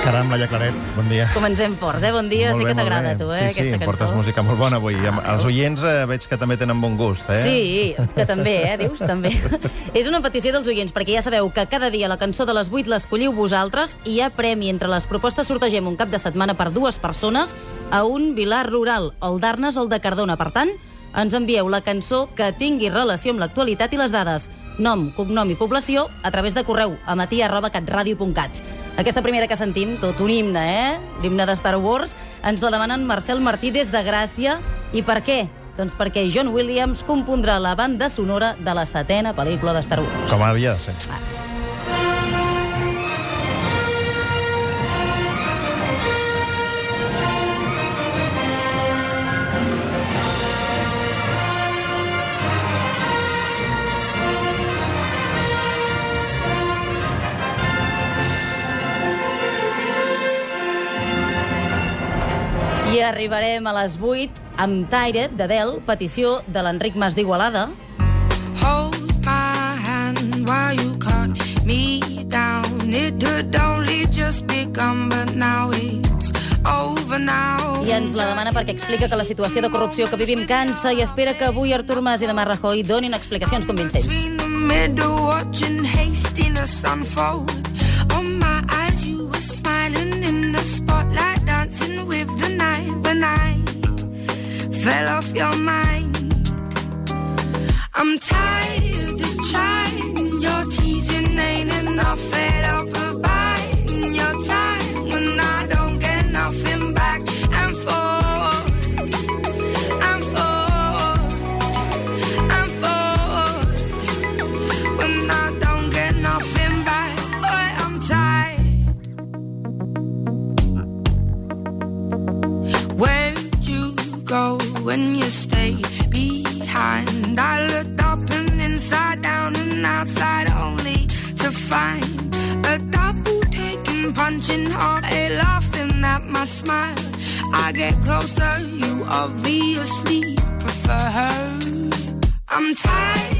Caram, Laia Claret, bon dia. Comencem forts, eh? Bon dia, Molt sé bé, que t'agrada tu, eh, sí, aquesta sí, cançó. portes música molt bona avui. Amb- Els oients eh, veig que també tenen bon gust, eh? Sí, que també, eh, dius? També. és una petició dels oients, perquè ja sabeu que cada dia la cançó de les 8 l'escolliu vosaltres i hi ha premi. Entre les propostes sortegem un cap de setmana per dues persones a un vilar rural, el d'Arnes o el de Cardona. Per tant, ens envieu la cançó que tingui relació amb l'actualitat i les dades. Nom, cognom i població a través de correu a matí arroba catradio.cat. Aquesta primera que sentim, tot un himne, eh? L'himne de Star Wars, ens la demanen Marcel Martí des de Gràcia. I per què? Doncs perquè John Williams compondrà la banda sonora de la setena pel·lícula de Star Wars. Com havia de ser. I arribarem a les 8 amb Tired, de Dell, petició de l'Enric Mas d'Igualada. Hold my hand while you cut me down. It had only just begun, but now it's over now. I ens la demana perquè explica que la situació de corrupció que vivim cansa i espera que avui Artur Mas i demà Rajoy donin explicacions convincents. Between the middle, watching hastiness unfold. Fell off your mind. I'm tired of trying. When you stay behind? I looked up and inside down and outside only to find a double taking, punching hard, a laughing at my smile. I get closer, you obviously prefer her. I'm tired